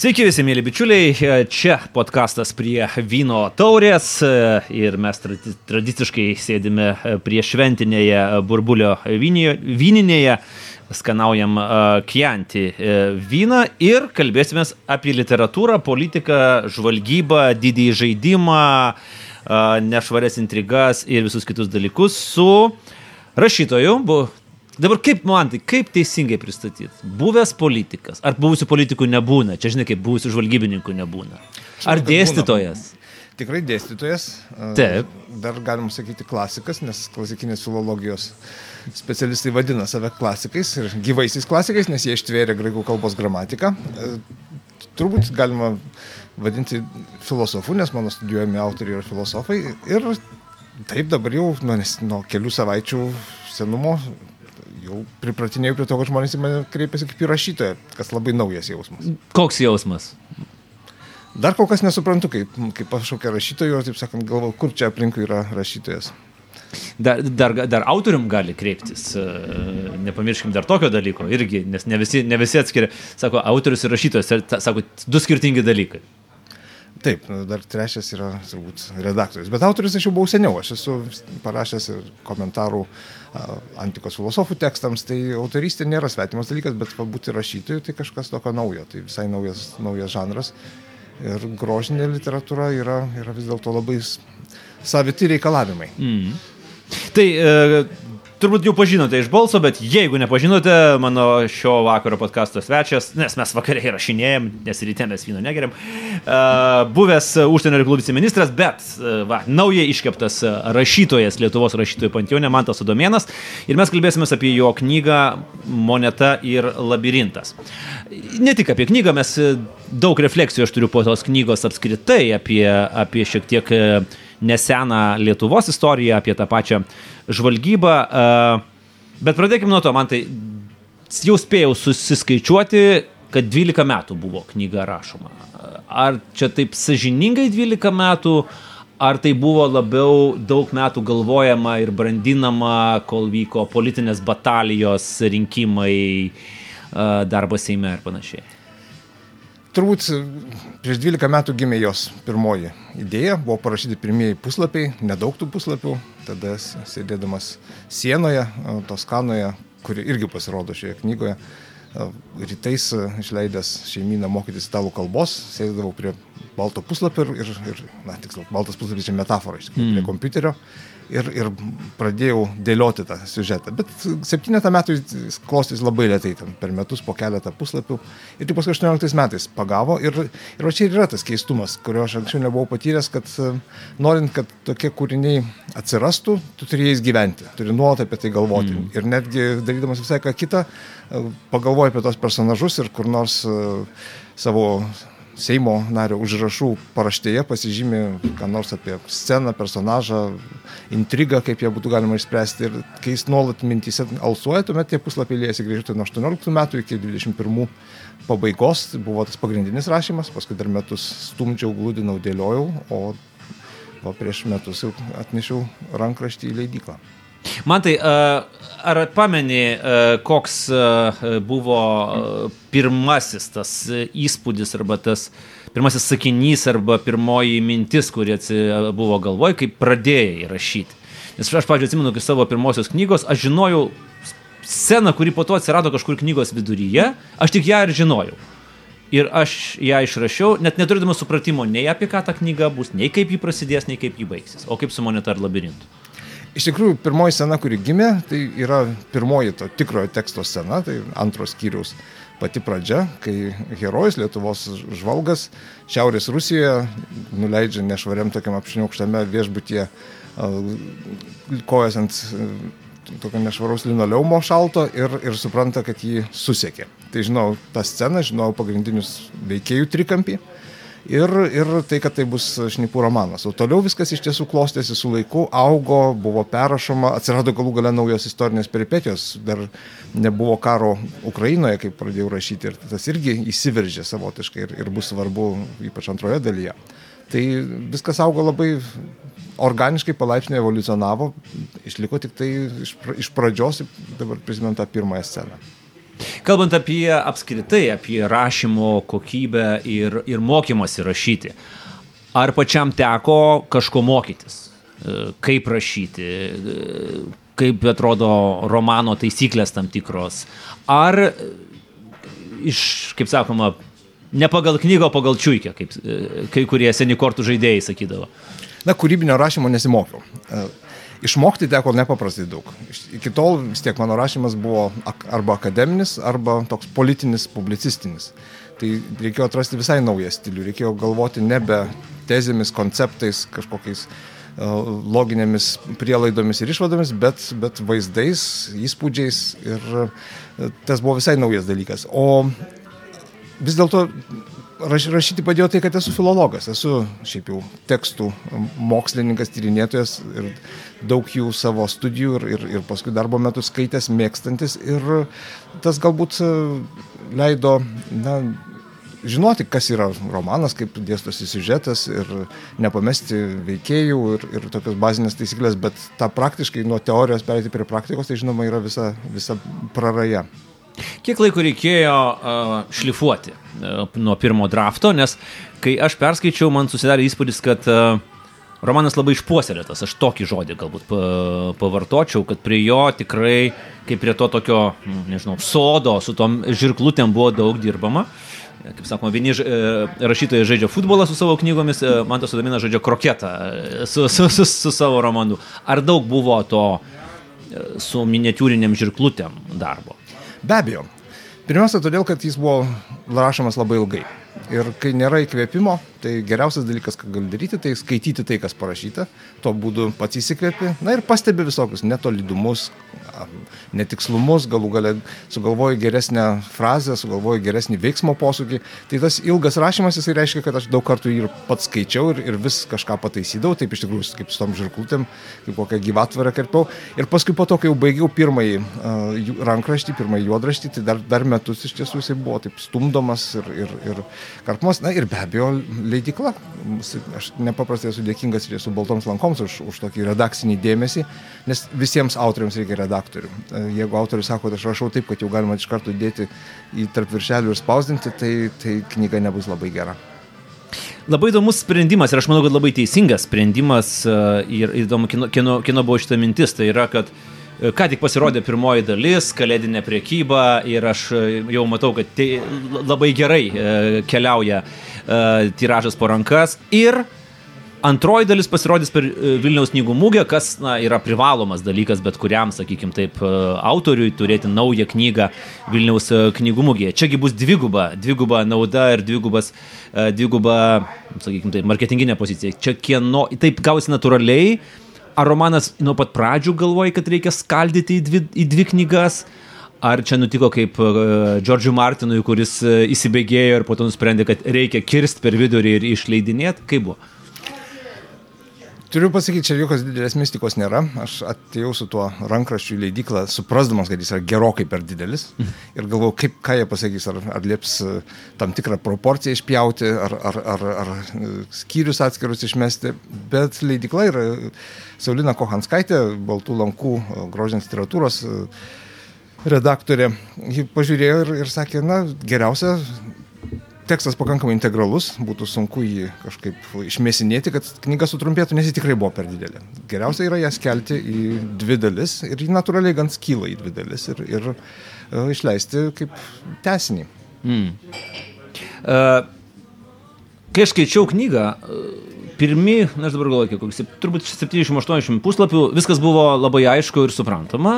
Sveiki visi, mėly bičiuliai, čia podkastas prie vyno taurės. Ir mes tradiciškai sėdime prie šventinėje burbulio vyninėje, skanaujam Kianti vyną ir kalbėsime apie literatūrą, politiką, žvalgybą, didįjį žaidimą, nešvarias intrigas ir visus kitus dalykus su rašytoju, Dabar kaip man tai, kaip teisingai pristatyti? Buvęs politikas, ar buvusių politikų nebūna, čia žinai, kaip buvusių žvalgybininkų nebūna. Ar dėstytojas? Būna. Tikrai dėstytojas. Taip. Dar galim sakyti klasikas, nes klasikinės filologijos specialistai vadina save klasikais ir gyvaisiais klasikais, nes jie ištvėrė graikų kalbos gramatiką. Turbūt galima vadinti filosofu, nes mano studijuojami autoriai yra filosofai. Ir taip dabar jau nu, nuo kelių savaičių senumo jau pripratinėjau prie to, kad žmonės į mane kreipiasi kaip į rašytoją, kas labai naujas jausmas. Koks jausmas? Dar kol kas nesuprantu, kaip, kaip pašaukia rašytojo, taip sakant, galvoju, kur čia aplinkui yra rašytojas. Dar, dar, dar autorium gali kreiptis, e, nepamirškim dar tokio dalyko irgi, nes ne visi, ne visi atskiria, sako, autorius ir rašytojas, sako, du skirtingi dalykai. Taip, dar trečias yra turbūt redaktorius. Bet autorius aš jau buvau seniau, aš esu parašęs ir komentarų antikos filosofų tekstams, tai autorystė nėra svetimas dalykas, bet būti rašytoju tai kažkas tokio naujo, tai visai naujas, naujas žanras. Ir grožinė literatūra yra, yra vis dėlto labai saviti reikalavimai. Mm. Tai e, turbūt jau pažinote iš balso, bet jeigu nepažinote, mano šio vakaro podkasto svečias, nes mes vakariai rašinėjom, nes ryte mes vyno negeriam, buvęs užsienio reikalų viceministras, bet va, naujai iškeptas rašytojas Lietuvos rašytojų panteonė Mantas Adomėnas ir mes kalbėsime apie jo knygą Moneta ir labirintas. Ne tik apie knygą, mes daug refleksijų aš turiu po tos knygos apskritai apie, apie šiek tiek neseną Lietuvos istoriją, apie tą pačią žvalgybą. Bet pradėkime nuo to, man tai jau spėjau susiskaičiuoti, kad 12 metų buvo knyga rašoma. Ar čia taip sažiningai 12 metų, ar tai buvo labiau daug metų galvojama ir brandinama, kol vyko politinės batalijos, rinkimai, darbo Seime ir panašiai? Turbūt prieš 12 metų gimė jos pirmoji idėja, buvo parašyti pirmieji puslapiai, nedaug tų puslapių, tada sėdėdamas sienoje, Toskanoje, kuri irgi pasirodo šioje knygoje, rytais išleidęs šeimyną mokytis italų kalbos, sėdėdavau prie balto puslapio ir, ir na, tiksliau, baltas puslapis čia metafora, iš tikrųjų, mm. prie kompiuterio ir, ir pradėjau dėlioti tą siužetą. Bet septynetą metų jis klostys labai lietai, ten per metus po keletą puslapių. Ir tik paskui 18 metais pagavo. Ir, ir čia ir yra tas keistumas, kurio aš anksčiau nebuvau patyręs, kad e, norint, kad tokie kūriniai atsirastų, tu turi jais gyventi, turi nuolat apie tai galvoti. Mm. Ir netgi darydamas visai ką kitą, e, pagalvoji apie tos personažus ir kur nors e, savo Seimo nario užrašų paraštėje pasižymė, ką nors apie sceną, personažą, intrigą, kaip ją būtų galima išspręsti. Ir kai jis nuolat mintise alsuoja, tuomet tie puslapiai liejasi grįžti nuo 18 metų iki 21 pabaigos. Buvo tas pagrindinis rašymas, paskui dar metus stumdžiau, glūdinau, dėliojau, o, o prieš metus jau atnešiau rankraštį į leidyklą. Man tai, ar pameni, koks buvo pirmasis tas įspūdis arba tas pirmasis sakinys arba pirmoji mintis, kuri buvo galvoj, kai pradėjai rašyti? Nes aš, pavyzdžiui, atsimenu, kai savo pirmosios knygos, aš žinojau sceną, kuri po to atsirado kažkur knygos viduryje, aš tik ją ir žinojau. Ir aš ją išrašiau, net neturėdamas supratimo nei apie ką ta knyga bus, nei kaip ji prasidės, nei kaip ji baigsis, o kaip su moneta ar labirintu. Iš tikrųjų, pirmoji scena, kuri gimė, tai yra pirmoji to tikrojo teksto scena, tai antros skyriaus pati pradžia, kai herojus Lietuvos žvalgas Šiaurės Rusijoje nuleidžia nešvariam tokiam apšniaukštame viešbutyje kojas ant tokio nešvaraus linoleumo šalto ir, ir supranta, kad jį susiekė. Tai žinau tą sceną, žinau pagrindinius veikėjų trikampį ir, ir tai, kad tai bus šnipų romanas. O toliau viskas iš tiesų klostėsi su laiku, augo, buvo perrašoma, atsirado galų gale naujos istorinės peripetijos, dar nebuvo karo Ukrainoje, kai pradėjau rašyti ir tas irgi įsiveržė savotiškai ir, ir bus svarbu ypač antroje dalyje. Tai viskas augo labai organiškai, palaipsniui evoliucionavo, išliko tik tai iš, pradžios, dabar prisimenu tą pirmąją sceną. Kalbant apie apskritai, apie rašymo kokybę ir, ir mokymasi rašyti, ar pačiam teko kažko mokytis? E, kaip rašyti, e, kaip atrodo romano taisyklės tam tikros, ar iš, kaip sakoma, ne pagal knygą, pagal čiūkę, kaip kai kurie seni kortų žaidėjai sakydavo. Na, kūrybinio rašymo nesimokiau. Išmokti teko nepaprastai daug. Iki tol vis tiek mano rašymas buvo arba akademinis, arba toks politinis, publicistinis. Tai reikėjo atrasti visai naują stilių, reikėjo galvoti nebe tezėmis, konceptais, kažkokiais uh, loginėmis prielaidomis ir išvadomis, bet, bet vaizdais, įspūdžiais ir uh, tas buvo visai naujas dalykas. O vis dėlto raš, rašyti padėjo tai, kad esu filologas, esu šiaip jau tekstų mokslininkas, tyrinėtojas ir daug jų savo studijų ir, ir, ir paskui darbo metu skaitęs, mėgstantis ir tas galbūt e, leido, na, žinoti, kas yra romanas, kaip dėstosi siužetas ir nepamesti veikėjų ir, ir tokios bazinės taisyklės, bet tą praktiškai nuo teorijos perėti prie praktikos, tai žinoma yra visa, visa praraja. Kiek laiko reikėjo uh, šlifuoti uh, nuo pirmo drafto, nes kai aš perskaičiau, man susidarė įspūdis, kad uh, romanas labai išpuoselėtas, aš tokį žodį galbūt pavartočiau, kad prie jo tikrai, kaip prie to tokio, nežinau, sodo su tom žirklutėm buvo daug dirbama. Kaip sakoma, vieni rašytojai žaidžia futbolą su savo knygomis, man tas sudamina žaidžia kroketą su, su, su, su savo romanu. Ar daug buvo to su miniatūriniam žirklutėm darbo? Be abejo. Pirmiausia, todėl, kad jis buvo rašomas labai ilgai. Ir kai nėra įkvėpimo, tai geriausias dalykas, ką gali daryti, tai skaityti tai, kas parašyta, tuo būdu pats įsikvėpi, na ir pastebi visokius netolydumus, netikslumus, galų galę sugalvoju geresnę frazę, sugalvoju geresnį veiksmo posūkį. Tai tas ilgas rašymas, jisai reiškia, kad aš daug kartų ir pats skaičiau ir, ir vis kažką pataisydavau, taip iš tikrųjų kaip su tom žirklutėm, kaip kokią gyvatvarą karpiau. Ir paskui po to, kai jau baigiau pirmąjį uh, rankraštį, pirmąjį juodraštį, tai dar, dar metus iš tiesų jisai buvo taip stumdomas ir, ir, ir karpmas. Na ir be abejo, leidikla. Aš nepaprastai esu dėkingas ir esu Baltoms lankoms už, už tokį redakcinį dėmesį, nes visiems autoriams reikia redaktorių. E, jeigu autorius sako, kad aš rašau taip, kad jau galima iš karto dėti į tarp viršelių ir spausdinti, tai, tai knyga nebus labai gera. Labai įdomus sprendimas ir aš manau, kad labai teisingas sprendimas e, ir įdomu, kino, kino, kino buvo šitą mintis. Tai yra, kad e, ką tik pasirodė pirmoji dalis, kalėdinė priekyba ir aš jau matau, kad tai labai gerai keliauja tiražas po rankas ir Antroji dalis pasirodys per e, Vilniaus knygų mūgę, kas na, yra privalomas dalykas bet kuriam, sakykime taip, e, autoriui turėti naują knygą Vilniaus e, knygų mūgėje. Čiagi bus dviguba, dviguba nauda ir dvigubas, dviguba, sakykime taip, marketinginė pozicija. Čia kieno, taip gausi natūraliai, ar romanas nuo pat pradžių galvoja, kad reikia skaldyti į dvi, į dvi knygas, Ar čia nutiko kaip Džordžiui Martinui, kuris įsibėgėjo ir po to nusprendė, kad reikia kirsti per vidurį ir išleidinėti? Kaip buvo? Turiu pasakyti, čia jokios didelės mistikos nėra. Aš atėjau su tuo rankraščių leidyklą, suprasdamas, kad jis yra gerokai per didelis. Ir galvojau, kaip, ką jie pasakys, ar, ar lieps e, tam tikrą proporciją išpjauti, ar, ar, ar, ar e, skyrius atskirus išmesti. Bet leidykla yra Saulina Kohanskaitė, Baltų lankų e, grožinės literatūros redaktorė. Ji pažiūrėjo ir, ir sakė, na, geriausia tekstas pakankamai integralus, būtų sunku jį kažkaip išmėsinėti, kad knyga sutrumpėtų, nes ji tikrai buvo per didelė. Geriausia yra ją skelti į dvi dalis ir ji natūraliai gan skyla į dvi dalis ir, ir uh, išleisti kaip tesinį. Mm. Uh, kai aš skaičiau knygą, pirmi, na aš dabar galvoju, kokius, turbūt 70-80 puslapių, viskas buvo labai aišku ir suprantama.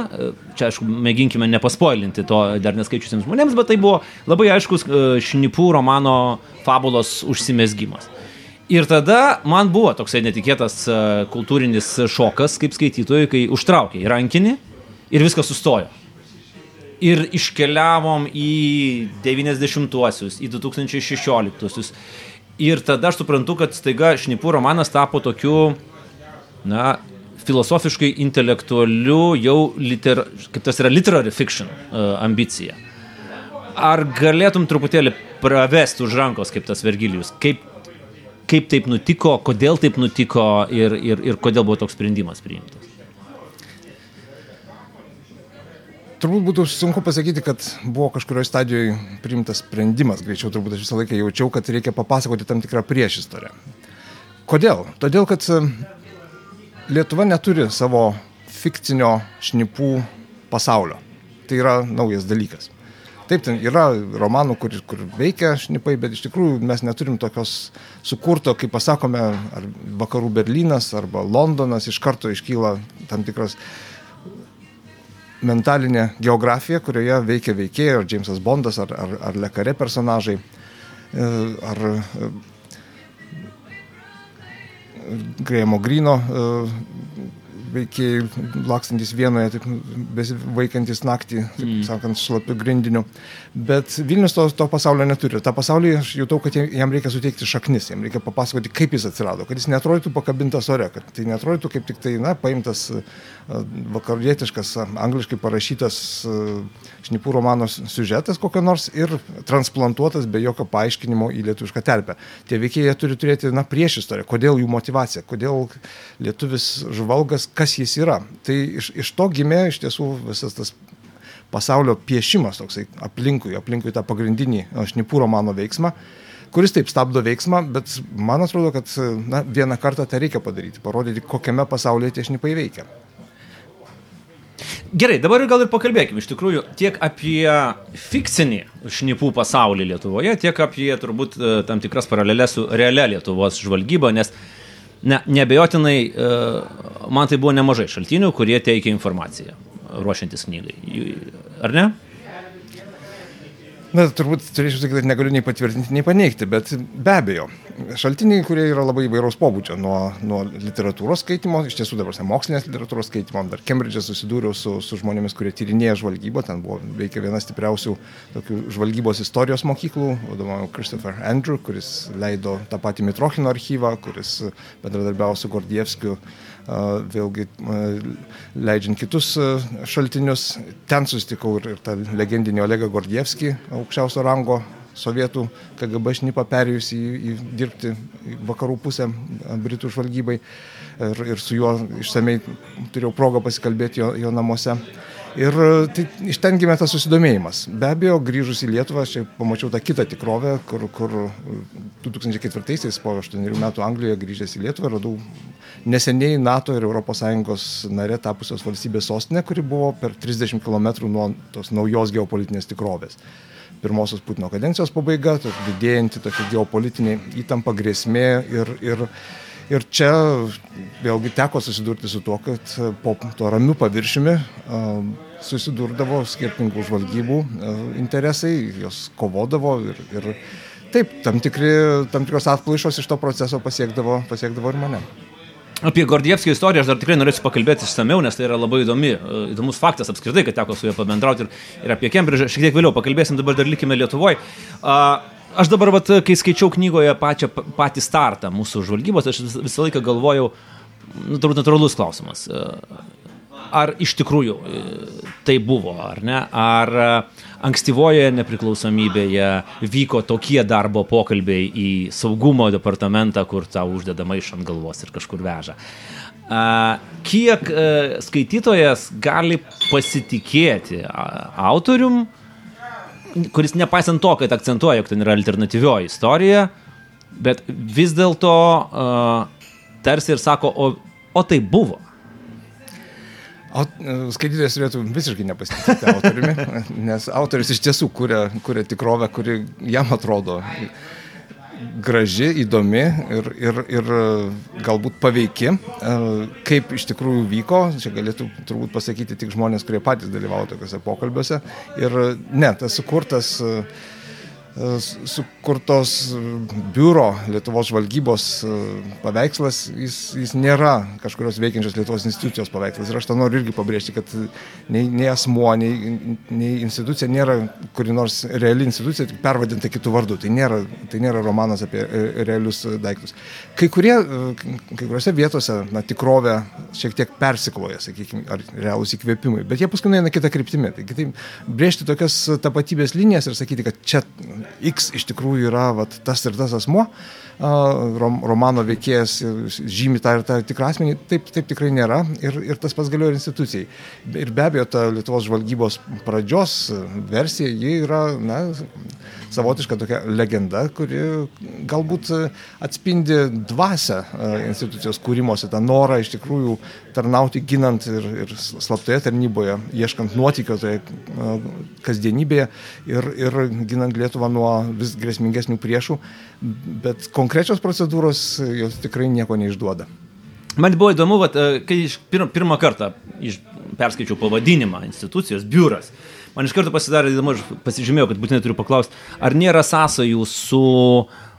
Čia, aišku, mėginkime nepaspoilinti to dar neskaičiusiems žmonėms, bet tai buvo labai aiškus e, šnipų romano fabulos užsimesgymas. Ir tada man buvo toksai netikėtas e, kultūrinis šokas kaip skaitytojui, kai užtraukė į rankinį ir viskas sustojo. Ir iškeliavom į 90-uosius, į 2016-uosius Ir tada aš suprantu, kad staiga šnipų romanas tapo tokiu, na, filosofiškai intelektualiu, jau liter, kaip tas yra literary fiction uh, ambicija. Ar galėtum truputėlį pravesti už rankos, kaip tas Vergilijus? Kaip, kaip taip nutiko, kodėl taip nutiko ir, ir, ir kodėl buvo toks sprendimas priimtas? Turbūt būtų sunku pasakyti, kad buvo kažkurioje stadijoje priimtas sprendimas. Greičiau turbūt aš visą laiką jaučiau, kad reikia papasakoti tam tikrą priešistorę. Kodėl? Todėl, kad e, Lietuva neturi savo fikcinio šnipų pasaulio. Tai yra naujas dalykas. Taip, ten yra romanų, kur, kur veikia šnipai, bet iš tikrųjų mes neturim tokios sukurto, kaip pasakome, ar vakarų Berlynas, arba Londonas, iš karto iškyla tam tikras mentalinė geografija, kurioje veikia veikėjai, ar Jamesas Bondas, ar, ar, ar Lekare personažai, e, ar e, Grėjimo Grino e, veikėjai lakstantis vienoje, taip besivaikantis naktį, taip mm. sakant, šlapiu grindiniu. Bet Vilnius to, to pasaulio neturi. Ta pasaulį aš jutau, kad jam reikia suteikti šaknis, jam reikia papasakoti, kaip jis atsirado, kad jis netrodytų pakabintas ore, kad tai netrodytų kaip tik tai, na, paimtas vakarietiškas, angliškai parašytas šnipų romano siužetas kokio nors ir transplantuotas be jokio paaiškinimo į lietuvišką terpę. Tie veikėjai turi turėti, na, priešistorę, kodėl jų motivacija, kodėl lietuvis žvalgas, kas jis yra. Tai iš, iš to gimė iš tiesų visas tas pasaulio piešimas toksai aplinkui, aplinkui tą pagrindinį šnipų romano veiksmą kuris taip stabdo veiksmą, bet man atrodo, kad na, vieną kartą tą reikia padaryti, parodyti, kokiame pasaulyje tie šnipai veikia. Gerai, dabar gal ir pakalbėkime iš tikrųjų tiek apie fikcinį šnipų pasaulį Lietuvoje, tiek apie turbūt e, tam tikras paralelės su realia Lietuvos žvalgyba, nes ne, nebejotinai e, man tai buvo nemažai šaltinių, kurie teikia informaciją ruošiantis knygai. Ar ne? Na, turbūt turėčiau sakyti, kad negaliu nei patvirtinti, nei paneigti, bet be abejo, šaltiniai, kurie yra labai įvairaus pobūdžio, nuo, nuo literatūros skaitimo, iš tiesų dabar mokslinės literatūros skaitimo, dar Kembridžė susidūriau su, su žmonėmis, kurie tyrinėja žvalgybą, ten buvo veikia viena stipriausių tokių žvalgybos istorijos mokyklų, vadovavo Christopher Andrew, kuris leido tą patį Mitrochino archyvą, kuris bendradarbiavo su Gordievskiu vėlgi leidžiant kitus šaltinius. Ten susitikau ir, ir tą legendinį Olegą Gordievskį, aukščiausio rango sovietų KGB šnipą perėjus į, į dirbti vakarų pusę Britų žvalgybai ir, ir su juo išsamei turėjau progą pasikalbėti jo, jo namuose. Ir tai iš ten gimė tas susidomėjimas. Be abejo, grįžus į Lietuvą, aš pamačiau tą kitą tikrovę, kur, kur 2004-aisiais po 8 metų Anglijoje grįžęs į Lietuvą radau neseniai NATO ir ES narė tapusios valstybės sostinė, kuri buvo per 30 km nuo tos naujos geopolitinės tikrovės. Pirmosios Putino kadencijos pabaiga, didėjanti tokia geopolitinė įtampa, grėsmė ir, ir, ir čia vėlgi teko susidurti su tuo, kad po to ramiu paviršiumi susidurdavo skirtingų žvalgybų interesai, jos kovodavo ir, ir taip, tam, tikri, tam tikros atplaišos iš to proceso pasiekdavo, pasiekdavo ir mane. Apie Gordievskio istoriją aš dar tikrai norėčiau pakalbėti išsameu, nes tai yra labai įdomi, e, įdomus faktas apskritai, kad teko su juo pabendrauti ir, ir apie Kembridžą šiek tiek vėliau pakalbėsim, dabar dar likime Lietuvoje. Aš dabar, vat, kai skaičiau knygoje pačią, patį startą mūsų žvalgybos, aš visą laiką galvojau, nu, turbūt natūralus klausimas, e, ar iš tikrųjų e, tai buvo, ar ne, ar ankstyvoje nepriklausomybėje vyko tokie darbo pokalbiai į saugumo departamentą, kur tau uždeda maišą ant galvos ir kažkur veža. Kiek e, skaitytojas gali pasitikėti autorium, kuris nepaisant to, kad akcentuoja, jog ten yra alternatyvioji istorija, bet vis dėlto tarsi ir sako, o, o tai buvo. Skaitytojas turėtų visiškai nepasitikėti autoriumi, nes autorius iš tiesų kuria, kuria tikrovę, kuri jam atrodo graži, įdomi ir, ir, ir galbūt paveiki. Kaip iš tikrųjų vyko, čia galėtų turbūt pasakyti tik žmonės, kurie patys dalyvavo tokiuose pokalbiuose. Ir ne, tas sukurtas uh, E, sukurtos biuro Lietuvos žvalgybos e, paveikslas, jis, jis nėra kažkurios veikiančios Lietuvos institucijos paveikslas. Ir aš tą noriu irgi pabrėžti, kad nei, nei asmuo, nei, nei institucija nėra kuri nors reali institucija, tik pervadinta kitų vardų. Tai nėra, tai nėra romanas apie e, realius daiktus. Kai, kurie, kai kuriuose vietose na, tikrovė šiek tiek persikloja, sakykime, ar realūs įkvėpimai, bet jie paskui eina kitą kryptimį. Tai kitaip brėžti tokias tapatybės linijas ir sakyti, kad čia X iš tikrųjų yra vat, tas ir tas asmo, rom, romano veikėjas žymi tą ir tą tikrą asmenį, taip, taip tikrai nėra ir, ir tas pats galioja ir institucijai. Ir be abejo, ta Lietuvos žvalgybos pradžios versija, ji yra, na, savotiška tokia legenda, kuri galbūt atspindi dvasę institucijos kūrimosi, tą norą iš tikrųjų tarnauti ginant ir, ir slaptoje tarnyboje, ieškant nuotykio toje kasdienybėje ir, ir ginant Lietuvą nuo vis grėsmingesnių priešų, bet konkrečios procedūros jos tikrai nieko neišduoda. Man buvo įdomu, vat, kai iš pirmą, pirmą kartą iš, perskaičiau pavadinimą institucijos biuras, man iš karto pasidarė įdomu, aš pasižymėjau, kad būtinai turiu paklausti, ar nėra sąsajų su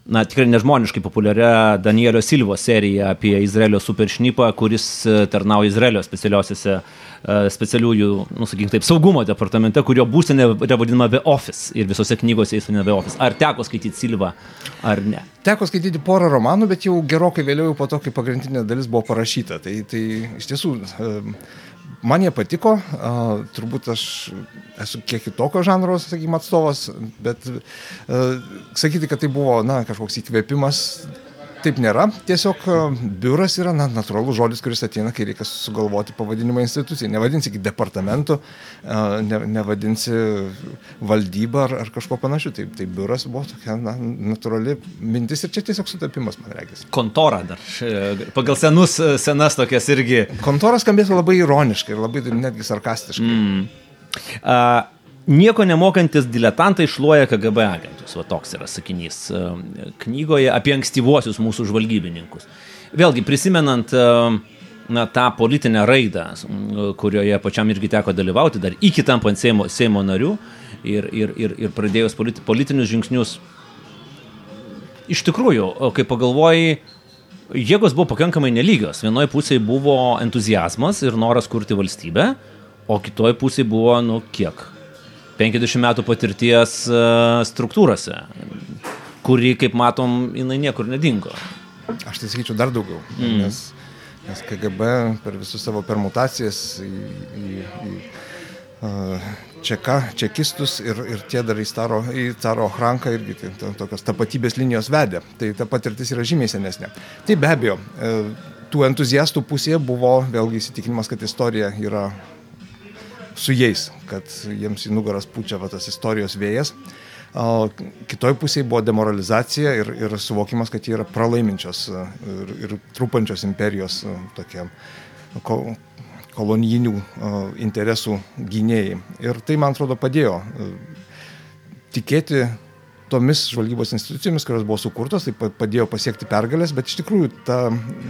na, tikrai nežmoniškai populiaria Danielio Silvo serija apie Izraelio superšnipą, kuris e, tarnauja Izraelio specialiuosiuose e, specialiųjų, nu, sakykime taip, saugumo departamente, kurio būstinė yra vadinama The Office ir visose knygose jis vadinama The Office. Ar teko skaityti Silvą, ar ne? Teko skaityti porą romanų, bet jau gerokai vėliau po to, kai pagrindinė dalis buvo parašyta. Tai, tai iš tiesų Man jie patiko, uh, turbūt aš esu kiek kitokio žanro, sakykime, atstovas, bet uh, sakyti, kad tai buvo, na, kažkoks įkvėpimas, taip nėra. Tiesiog e, biuras yra na, natūralus žodis, kuris ateina, kai reikia sugalvoti pavadinimą institucijai. Nevadinsi iki departamentų, e, ne, nevadinsi valdybą ar, ar kažko panašiu. Tai, tai biuras buvo tokia na, natūrali mintis ir čia tiesiog sutapimas, man reikia. Kontora dar. Pagal senus, senas tokias irgi. Kontoras skambėtų labai ironiškai ir labai netgi sarkastiškai. Mm. Uh, Nieko nemokantis diletantai šluoja KGB agentus. Va toks yra sakinys e, knygoje apie ankstyvuosius mūsų žvalgybininkus. Vėlgi, prisimenant e, na, tą politinę raidą, kurioje pačiam irgi teko dalyvauti, dar iki tampant Seimo, Seimo narių ir, ir, ir, ir pradėjus politi, politinius žingsnius, iš tikrųjų, kai pagalvojai, jėgos buvo pakankamai nelygios. Vienoje pusėje buvo entuzijazmas ir noras kurti valstybę, o kitoje pusėje buvo, nu, kiek? 50 metų patirties e, struktūrose, kuri, kaip matom, jinai niekur nedingo. Aš tai sakyčiau dar daugiau, mm. nes, nes KGB per visus savo permutacijas į, į, į uh, čeka, čekistus ir, ir tie dar į Taro, į Taro Hranką irgi tai, to, tokios tapatybės linijos vedė. Tai ta patirtis yra žymiai senesnė. Tai be abejo, e, tų entuziastų pusėje buvo vėlgi įsitikinimas, kad istorija yra su jais, kad jiems į nugaras pučia va, tas istorijos vėjas. O kitoj pusėje buvo demoralizacija ir, ir suvokimas, kad jie yra pralaiminčios ir, ir trupančios imperijos tokie ko, kolonijinių interesų gynėjai. Ir tai, man atrodo, padėjo tikėti tomis žvalgybos institucijomis, kurios buvo sukurtos, tai padėjo pasiekti pergalės, bet iš tikrųjų ta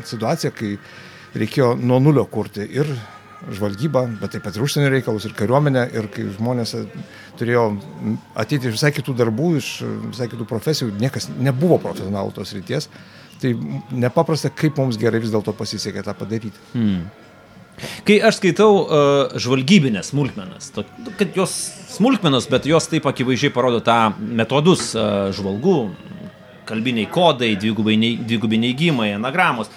situacija, kai reikėjo nuo nulio kurti ir žvalgybą, bet taip pat ir užsienio reikalus, ir kariuomenę, ir kai žmonės turėjo ateiti iš visai kitų darbų, iš visai kitų profesijų, niekas nebuvo profesionalų tos ryties, tai nepaprasta, kaip mums gerai vis dėlto pasisekė tą padaryti. Hmm. Kai aš skaitau uh, žvalgybinės smulkmenas, to, kad jos smulkmenos, bet jos taip akivaizdžiai parodo tą metodus uh, žvalgų, kalbiniai kodai, dvigubai neigimai, anagramos,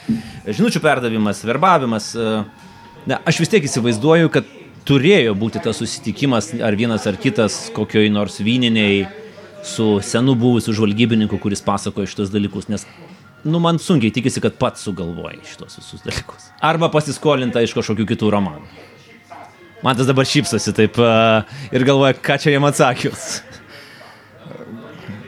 žinučių perdavimas, verbavimas. Uh, Na, aš vis tiek įsivaizduoju, kad turėjo būti tas susitikimas ar vienas ar kitas kokioj nors vyniniai su senu buvusiu žvalgybininku, kuris pasakoja šitos dalykus, nes, nu, man sunkiai tikisi, kad pats sugalvojai šitos visus dalykus. Arba pasiskolinta iš kažkokių kitų romanų. Man tas dabar šypsosi taip uh, ir galvoja, ką čia jam atsakius.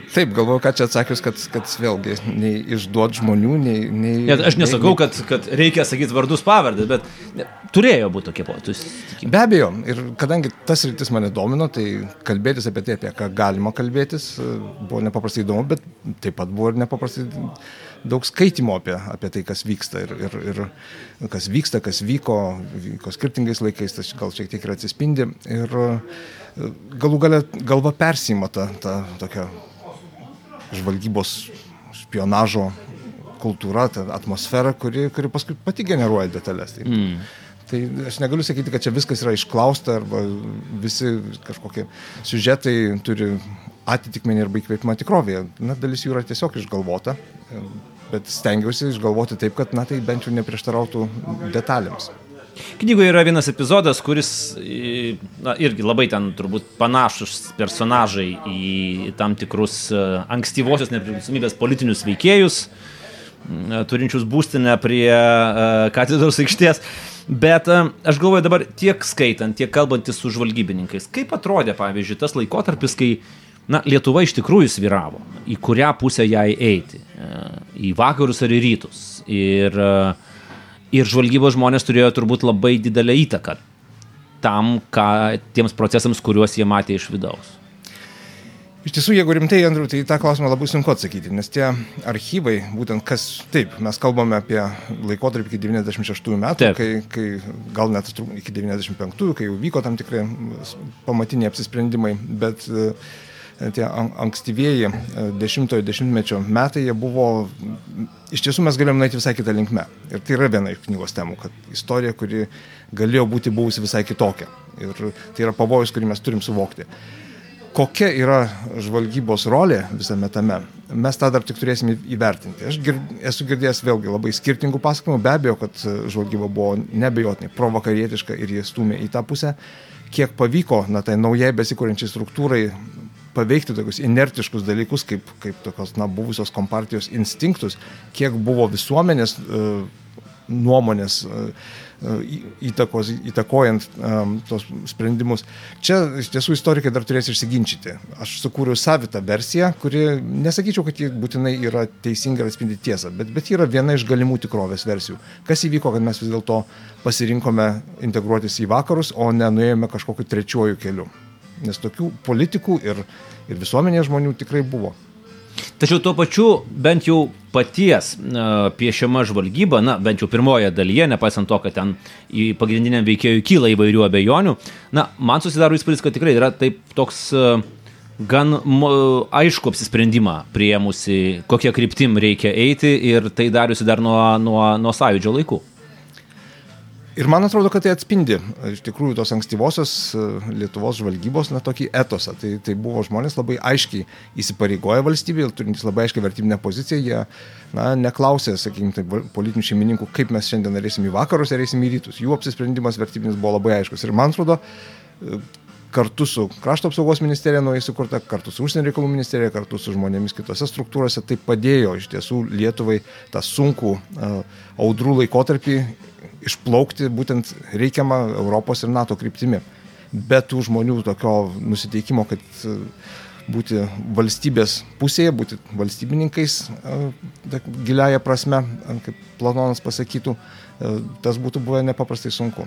Taip, galvoju, ką čia atsakius, kad, kad vėlgi nei išduot žmonių, nei... nei Net aš nesakau, nei, kad, kad reikia sakyti vardus pavardės, bet ne, turėjo būti tokie potus. Be abejo, ir kadangi tas rytis mane domino, tai kalbėtis apie tai, apie ką galima kalbėtis, buvo nepaprastai įdomu, bet taip pat buvo ir nepaprastai daug skaitimo apie, apie tai, kas vyksta ir, ir, ir kas vyksta, kas vyko, vyko skirtingais laikais, tas gal šiek tiek ir atsispindi. Ir galų gale galva persima tą, tą tokią žvalgybos špionažo kultūra, ta atmosfera, kuri, kuri paskui pati generuoja detalės. Tai, mm. tai aš negaliu sakyti, kad čia viskas yra išklausta arba visi kažkokie siužetai turi atitikmenį arba įkvėpimą tikrovėje. Na, dalis jų yra tiesiog išgalvota, bet stengiausi išgalvoti taip, kad, na, tai bent jau neprieštarautų detalėms. Knygoje yra vienas epizodas, kuris na, irgi labai ten turbūt panašus personažai į tam tikrus e, ankstyvosios nepriklausomybės politinius veikėjus, turinčius būstinę prie e, katedros aikštės. Bet e, aš galvoju dabar tiek skaitant, tiek kalbantis su žvalgybininkais, kaip atrodė, pavyzdžiui, tas laikotarpis, kai na, Lietuva iš tikrųjų sviravo, į kurią pusę jai eiti, į vakarus ar į rytus. Ir uh, ir žvalgybos žmonės turėjo turbūt labai didelę įtaką tam, ką, tiems procesams, kuriuos jie matė iš vidaus. Iš tiesų, jeigu rimtai, Andriu, tai tą klausimą labai sunku atsakyti, nes tie archyvai, būtent kas, taip, mes kalbame apie laikotarpį iki 96 metų, taip. kai, kai gal net iki 95, kai jau vyko tam tikrai pamatiniai apsisprendimai, bet uh, tie ankstyvieji 10-ojo e, dešimtmečio metai, jie buvo, iš tiesų mes galėjome nueiti visai kitą linkmę. Ir tai yra viena iš knygos temų, kad istorija, kuri galėjo būti buvusi visai kitokia. Ir tai yra pavojus, kurį mes turim suvokti. Kokia yra žvalgybos rolė visame tame, mes tą dar tik turėsime įvertinti. Aš gir, esu girdėjęs vėlgi labai skirtingų pasakymų, be abejo, kad žvalgyba buvo nebejotinai provakarietiška ir jie stumė į tą pusę. Kiek pavyko, na, tai naujai besikūrenčiai struktūrai paveikti tokius inertiškus dalykus, kaip, kaip tokios, na, buvusios kompartijos instinktus, kiek buvo visuomenės uh, nuomonės uh, įtakos, įtakojant um, tos sprendimus. Čia iš tiesų istorikai dar turės išsiginčyti. Aš sukūriau savitą versiją, kuri nesakyčiau, kad ji būtinai yra teisinga ir atspindi tiesą, bet, bet yra viena iš galimų tikrovės versijų. Kas įvyko, kad mes vis dėlto pasirinkome integruotis į vakarus, o ne nuėjome kažkokiu trečiuoju keliu nes tokių politikų ir, ir visuomenės žmonių tikrai buvo. Tačiau tuo pačiu bent jau paties uh, piešiama žvalgyba, na, bent jau pirmoje dalyje, nepaisant to, kad ten į pagrindiniam veikėjui kyla įvairių abejonių, na, man susidaro įspūdis, kad tikrai yra taip toks uh, gan aišku apsisprendimą prieimusi, kokia kryptim reikia eiti ir tai dariusi dar nuo, nuo, nuo sąjūdžio laikų. Ir man atrodo, kad tai atspindi iš tikrųjų tos ankstyvosios e, Lietuvos žvalgybos, na, tokį etosą. Tai, tai buvo žmonės labai aiškiai įsipareigoję valstybėje, turintys labai aiškiai vertybinę poziciją, jie, na, neklausė, sakykime, tai politinių šeimininkų, kaip mes šiandien eisim į vakarus ar eisim į rytus. Jų apsisprendimas vertybinis buvo labai aiškus. Ir man atrodo, e, kartu su krašto apsaugos ministerija naujai sukurta, kartu su užsienio reikalų ministerija, kartu su žmonėmis kitose struktūrose, tai padėjo iš tiesų Lietuvai tą sunkų audrų laikotarpį išplaukti būtent reikiamą Europos ir NATO kryptimi. Bet tų žmonių tokio nusiteikimo, kad būti valstybės pusėje, būti valstybininkais giliaja prasme, kaip Platonas pasakytų, tas būtų buvę nepaprastai sunku.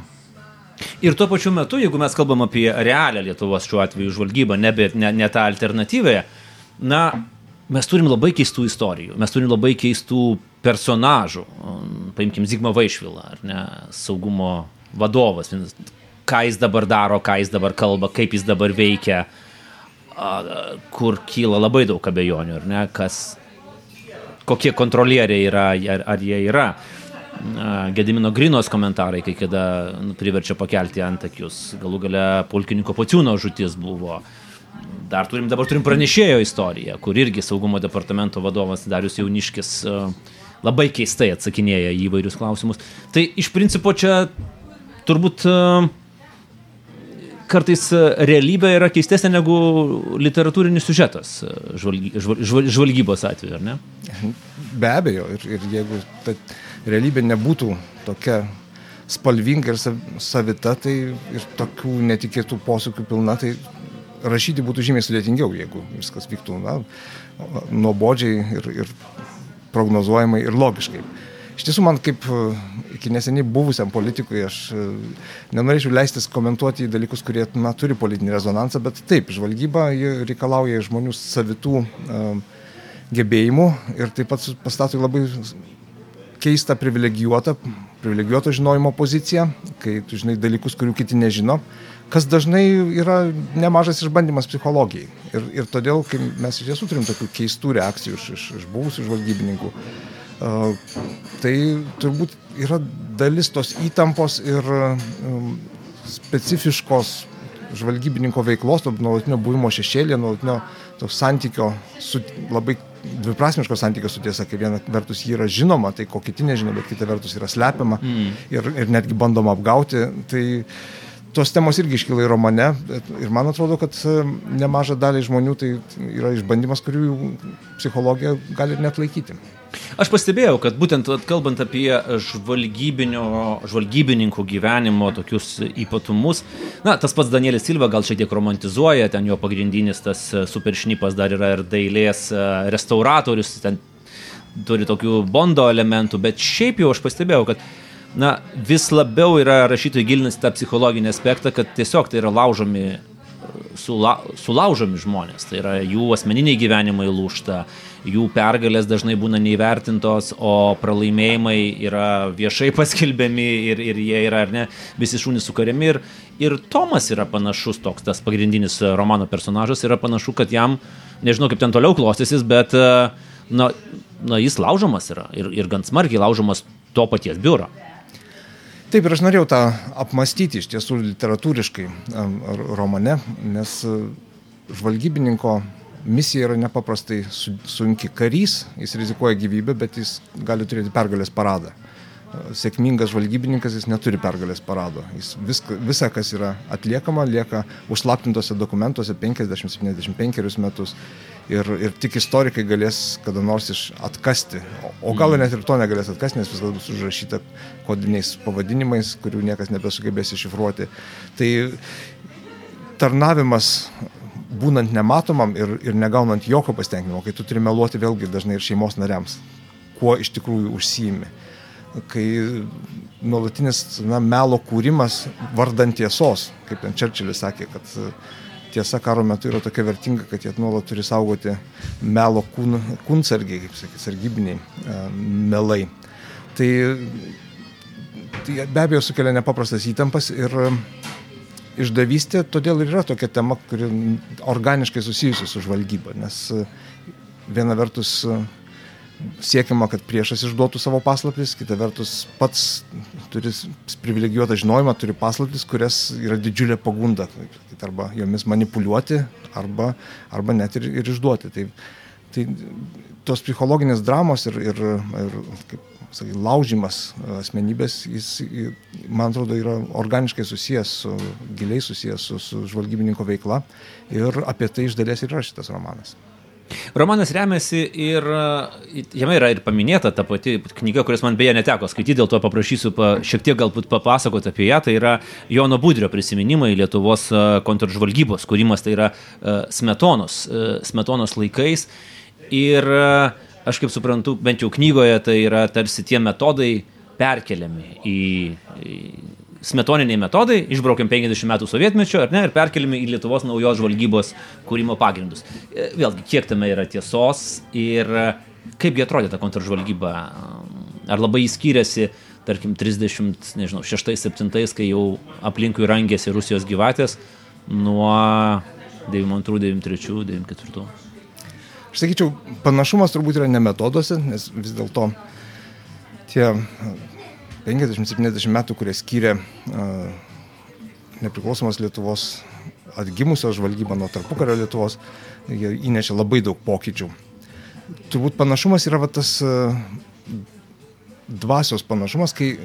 Ir tuo pačiu metu, jeigu mes kalbam apie realią Lietuvos šiuo atveju žvalgybą, ne, ne, ne tą alternatyvę, na, mes turim labai keistų istorijų, mes turim labai keistų personažų. Paimkim Zigmą Vaišvilą, ar ne, saugumo vadovas, ką jis dabar daro, ką jis dabar kalba, kaip jis dabar veikia, kur kyla labai daug abejonių, ar ne, kas, kokie kontrolieriai yra, ar, ar jie yra. Gedimino Grinos komentarai, kai kada nu, priverčia pakelti antakius, galų gale pulkininko Pociūno žutis buvo. Dar turim, dabar turim pranešėjo istoriją, kur irgi saugumo departamento vadovas Darius Jauniškis labai keistai atsakinėja į įvairius klausimus. Tai iš principo čia turbūt kartais realybė yra keistesnė negu literatūrinis sužetas e, žvalgy, žval, žvalgybos atveju, ar ne? Be abejo, ir, ir jeigu ta realybė nebūtų tokia spalvinga ir savita, tai ir tokių netikėtų posūkių pilna, tai rašyti būtų žymiai sudėtingiau, jeigu viskas vyktų na, nuobodžiai ir, ir prognozuojamai ir logiškai. Iš tiesų, man kaip e, iki neseniai buvusiam politikui, aš e, nenorėčiau leistis komentuoti į dalykus, kurie na, turi politinį rezonansą, bet taip, žvalgyba reikalauja žmonių savitų uh, gebėjimų ir taip pat pastato labai keistą privilegijuotą, privilegijuoto žinojimo poziciją, kai tu žinai dalykus, kurių kiti nežino, kas dažnai yra nemažas išbandymas psichologijai. Ir, ir todėl, kai mes iš tiesų turim tokių keistų reakcijų iš, iš, iš buvusių žvalgybininkų, uh, tai turbūt yra dalis tos įtampos ir um, specifiškos žvalgybininko veiklos, to nuolatinio buvimo šešėlė, nuolatinio santykio, su, labai dviprasmiško santykio su tiesa, kai viena vertus jį yra žinoma, tai ko kiti nežino, bet kita vertus yra slepiama mm. ir, ir netgi bandoma apgauti. Tai, tos temos irgi iškyla į romane ir man atrodo, kad e, nemaža dalį žmonių tai yra išbandymas, kurių psichologija gali ir net laikyti. Aš pastebėjau, kad būtent kalbant apie žvalgybininkų gyvenimo tokius ypatumus, na, tas pats Danielis Silva gal šiek tiek romantizuoja, ten jo pagrindinis tas superšnipas dar yra ir dailės e, restauratorius, ten turi tokių bondo elementų, bet šiaip jau aš pastebėjau, kad na, vis labiau yra rašytojai gilinasi tą psichologinį aspektą, kad tiesiog tai yra laužomi sula, sulaužomi žmonės, tai yra jų asmeniniai gyvenimai lūšta, jų pergalės dažnai būna neįvertintos, o pralaimėjimai yra viešai paskelbiami ir, ir jie yra, ar ne, visi šunys sukariami. Ir, ir Tomas yra panašus, toks tas pagrindinis romano personažas, yra panašu, kad jam, nežinau kaip ten toliau klostysis, bet na, na, jis laužomas yra ir, ir gan smarkiai laužomas to paties biuro. Taip ir aš norėjau tą apmastyti iš tiesų literatūriškai romane, nes žvalgybininko misija yra nepaprastai sunki. Karys, jis rizikuoja gyvybę, bet jis gali turėti pergalės paradą. Sėkmingas žvalgybininkas jis neturi pergalės parado. Jis viską, visa, kas yra atliekama, lieka užslaptintose dokumentuose 50-75 metus ir, ir tik istorikai galės kada nors iš atkasti, o, o gal net ir to negalės atkasti, nes viskas bus užrašyta kodiniais pavadinimais, kurių niekas nebesugebės iššifruoti. Tai tarnavimas būnant nematomam ir, ir negaunant jokio pasitenkinimo, kai tu turi meluoti vėlgi dažnai ir šeimos nariams, kuo iš tikrųjų užsiimi. Kai nuolatinis na, melo kūrimas vardant tiesos, kaip ten Čerčilis sakė, kad tiesa karo metu yra tokia vertinga, kad jie nuolat turi saugoti melo kūn, kūnsargiai, kaip sakė, sargybiniai e, melai. Tai, tai be abejo sukelia nepaprastas įtampas ir e, išdavystė todėl ir yra tokia tema, kuri organiškai susijusi su žvalgyba, nes e, viena vertus siekiama, kad priešas išduotų savo paslaptis, kita vertus pats turi privilegijuotą žinojimą, turi paslaptis, kurias yra didžiulė pagunda, arba jomis manipuliuoti, arba, arba net ir, ir išduoti. Tai, tai tos psichologinės dramos ir, ir, ir kaip sakai, laužimas asmenybės, jis, man atrodo, yra organiškai susijęs su, giliai susijęs su, su žvalgybininko veikla ir apie tai iš dalies yra šitas romanas. Romanas remiasi ir jame yra ir paminėta ta pati knyga, kuris man beje neteko skaityti, dėl to paprašysiu pa, šiek tiek galbūt papasakoti apie ją. Tai yra Jono Budrio prisiminimai Lietuvos kontržvalgybos kūrimas, tai yra Smetonos, Smetonos laikais. Ir aš kaip suprantu, bent jau knygoje, tai yra tarsi tie metodai perkeliami į, į smetoniniai metodai, išbraukiam 50 metų sovietmečio, ne, ir perkeliami į Lietuvos naujos žvalgybos kūrimo pagrindus. E, vėlgi, kiek tame yra tiesos ir e, kaipgi atrodė ta kontržvalgyba, ar labai skiriasi, tarkim, 30, nežinau, 6-7, kai jau aplinkui rangėsi Rusijos gyvatės, nuo 92, 93, 94. Aš sakyčiau, panašumas turbūt yra ne metoduose, nes vis dėlto tie 50-70 metų, kurie skyrė nepriklausomos Lietuvos atgimusios žvalgybą nuo tarpukario Lietuvos, jie įnešė labai daug pokyčių. Turbūt panašumas yra va, tas dvasios panašumas, kai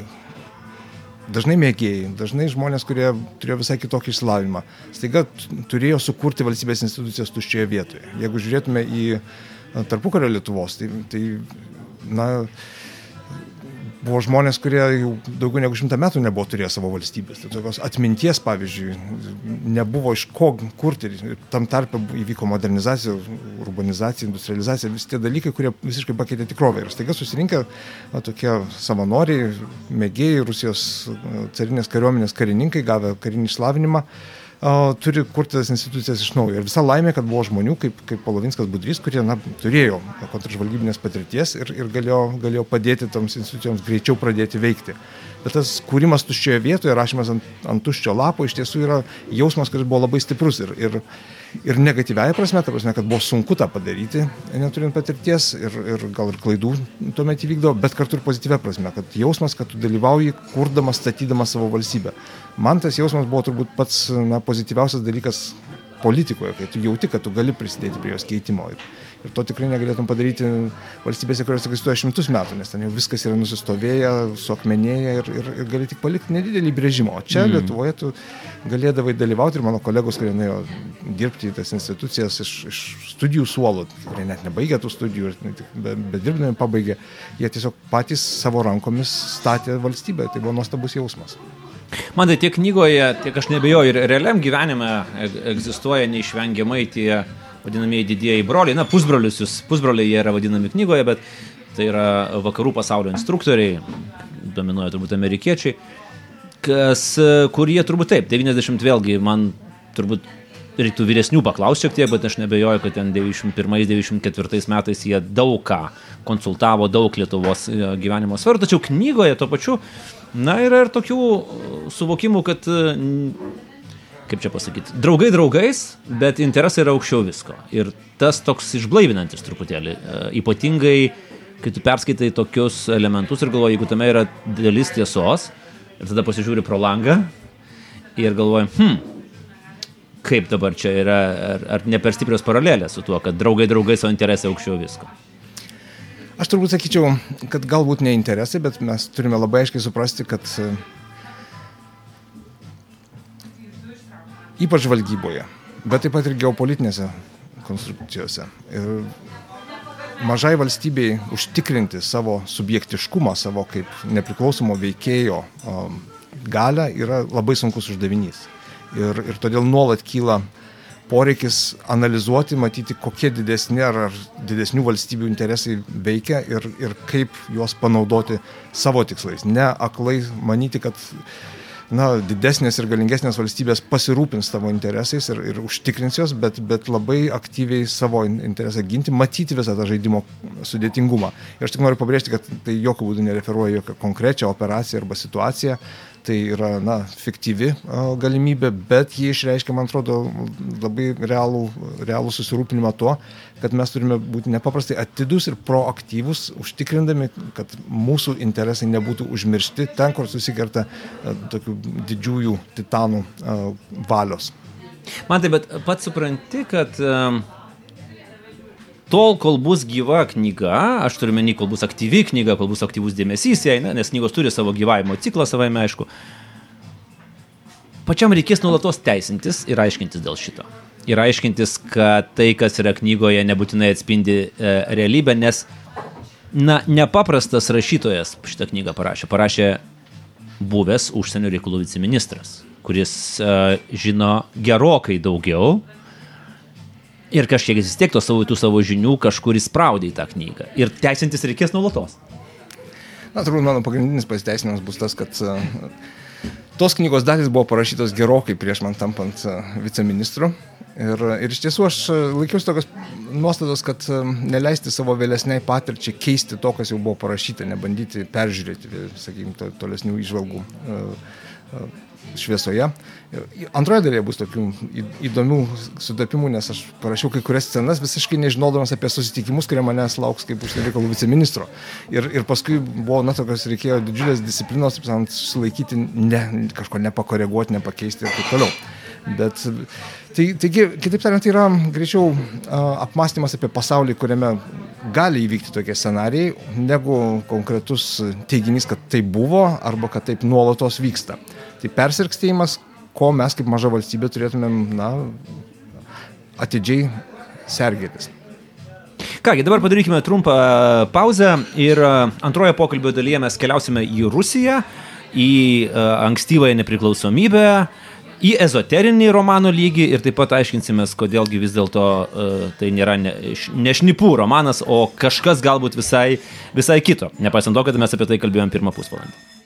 dažnai mėgėjai, dažnai žmonės, kurie turėjo visai kitokį išsilavimą, staiga turėjo sukurti valstybės institucijas tuščioje vietoje. Jeigu žiūrėtume į tarpukario Lietuvos, tai, tai na, buvo žmonės, kurie jau daugiau negu šimtą metų nebuvo turėję savo valstybės. Tai tokios atminties, pavyzdžiui, nebuvo iš ko kurti. Tam tarpe įvyko modernizacija, urbanizacija, industrializacija, visi tie dalykai, kurie visiškai pakeitė tikrovę. Ir staiga susirinkę na, tokie savanoriai, mėgėjai, Rusijos carinės kariuomenės karininkai, gavę karinį išslavinimą turi kurti tas institucijas iš naujo. Ir visa laimė, kad buvo žmonių kaip, kaip Polovinskas Budrys, kurie na, turėjo kontržvalgybinės patirties ir, ir galėjo, galėjo padėti toms institucijoms greičiau pradėti veikti. Bet tas kūrimas tuščioje vietoje, rašymas ant, ant tuščio lapo iš tiesų yra jausmas, kuris buvo labai stiprus ir, ir, ir negatyviaja prasme, ta prasme, kad buvo sunku tą padaryti, neturint patirties ir, ir gal ir klaidų tuomet įvykdavo, bet kartu ir pozityvia prasme, kad jausmas, kad tu dalyvauji, kurdamas, statydamas savo valstybę man tas jausmas buvo turbūt pats na, pozityviausias dalykas politikoje, kai tu jauti, kad tu gali prisidėti prie jos keitimo. Ir, ir to tikrai negalėtum padaryti valstybėse, kurios egzistuoja šimtus metų, nes ten jau viskas yra nusistovėję, suakmenėję ir, ir, ir gali tik palikti nedidelį brėžimą. O čia mm. Lietuvoje tu galėdavai dalyvauti ir mano kolegos, kurie nuėjo dirbti į tas institucijas iš, iš studijų suolų, kurie net nebaigė tų studijų, bet be dirbdami pabaigė, jie tiesiog patys savo rankomis statė valstybę. Tai buvo nuostabus jausmas. Man tai tiek knygoje, tiek aš nebejoju, ir realiam gyvenime egzistuoja neišvengiamai tie vadinamieji didieji broliai, na, pusbrolius, jūs, pusbroliai jie yra vadinami knygoje, bet tai yra vakarų pasaulio instruktoriai, dominuoja turbūt amerikiečiai, kas, kur jie turbūt taip, 90 vėlgi man turbūt reiktų vyresnių paklausti šiek tiek, bet aš nebejoju, kad ten 91-94 metais jie daug ką konsultavo, daug Lietuvos e, gyvenimo svarų, tačiau knygoje tuo pačiu Na, yra ir tokių suvokimų, kad, kaip čia pasakyti, draugai draugais, bet interesai yra aukščiau visko. Ir tas toks išblaivinantis truputėlį, uh, ypatingai, kai tu perskaitai tokius elementus ir galvoji, jeigu tame yra dalis tiesos, ir tada pasižiūri pro langą ir galvoji, hm, kaip dabar čia yra, ar, ar ne per stiprios paralelės su tuo, kad draugai draugais, o interesai aukščiau visko. Aš turbūt sakyčiau, kad galbūt ne interesai, bet mes turime labai aiškiai suprasti, kad ypač žvalgyboje, bet taip pat ir geopolitinėse konstrukcijose. Ir mažai valstybei užtikrinti savo subjektiškumą, savo kaip nepriklausomo veikėjo galę yra labai sunkus uždavinys. Ir, ir todėl nuolat kyla poreikis analizuoti, matyti, kokie didesni ar, ar didesnių valstybių interesai veikia ir, ir kaip juos panaudoti savo tikslais. Ne aklai manyti, kad na, didesnės ir galingesnės valstybės pasirūpins tavo interesais ir, ir užtikrins juos, bet, bet labai aktyviai savo interesą ginti, matyti visą tą žaidimo sudėtingumą. Ir aš tik noriu pabrėžti, kad tai jokių būdų nereferuoja jokią konkrečią operaciją arba situaciją, tai yra, na, fiktyvi galimybė, bet jie išreiškia, man atrodo, labai realų, realų susirūpinimą tuo, kad mes turime būti nepaprastai atidus ir proaktyvus, užtikrindami, kad mūsų interesai nebūtų užmiršti ten, kur susikerta tokių didžiųjų titanų valios. Man tai, bet pats supranti, kad um tol, kol bus gyva knyga, aš turiu menį, kol bus aktyvi knyga, kol bus aktyvus dėmesys jai, na, nes knygos turi savo gyvavimo ciklą savaime, aišku, pačiam reikės nuolatos teisintis ir aiškintis dėl šito. Ir aiškintis, kad tai, kas yra knygoje, nebūtinai atspindi e, realybę, nes, na, nepaprastas rašytojas šitą knygą parašė. Parašė buvęs užsienio reikalų viceministras, kuris e, žino gerokai daugiau ir kažkiek vis tiek to savo, tų savo žinių kažkur įspraudė į tą knygą. Ir teisintis reikės nuolatos. Na, turbūt mano pagrindinis pasiteisinimas bus tas, kad uh, tos knygos dalis buvo parašytos gerokai prieš man tampant uh, viceministru. Ir, ir iš tiesų aš uh, laikiausi tokios nuostatos, kad neleisti savo vėlesniai patirčiai keisti to, kas jau buvo parašyta, nebandyti peržiūrėti, sakykime, to, tolesnių išvalgų šviesoje. Antroje dalyje bus tokių įdomių sutapimų, nes aš parašiau kai kurias scenas visiškai nežinodamas apie susitikimus, kurie manęs lauks kaip užsienio reikalų viceministro. Ir, ir paskui buvo, na, tokios reikėjo didžiulės disciplinos, taip sakant, susilaikyti, ne, kažko nepakoreguoti, nepakeisti ir taip toliau. Bet, tai, taigi, kitaip tariant, tai yra greičiau apmąstymas apie pasaulį, kuriame gali įvykti tokie scenarijai, negu konkretus teiginys, kad tai buvo arba kad taip nuolatos vyksta. Tai persirkstėjimas, ko mes kaip maža valstybė turėtumėm, na, atidžiai sergėtis. Kągi, dabar padarykime trumpą pauzę ir antroje pokalbio dalyje mes keliausime į Rusiją, į ankstyvąją nepriklausomybę, į ezoterinį romano lygį ir taip pat aiškinsimės, kodėlgi vis dėlto uh, tai nėra ne, ne šnipų romanas, o kažkas galbūt visai, visai kito, nepaisant to, kad mes apie tai kalbėjome pirmą pusvalandį.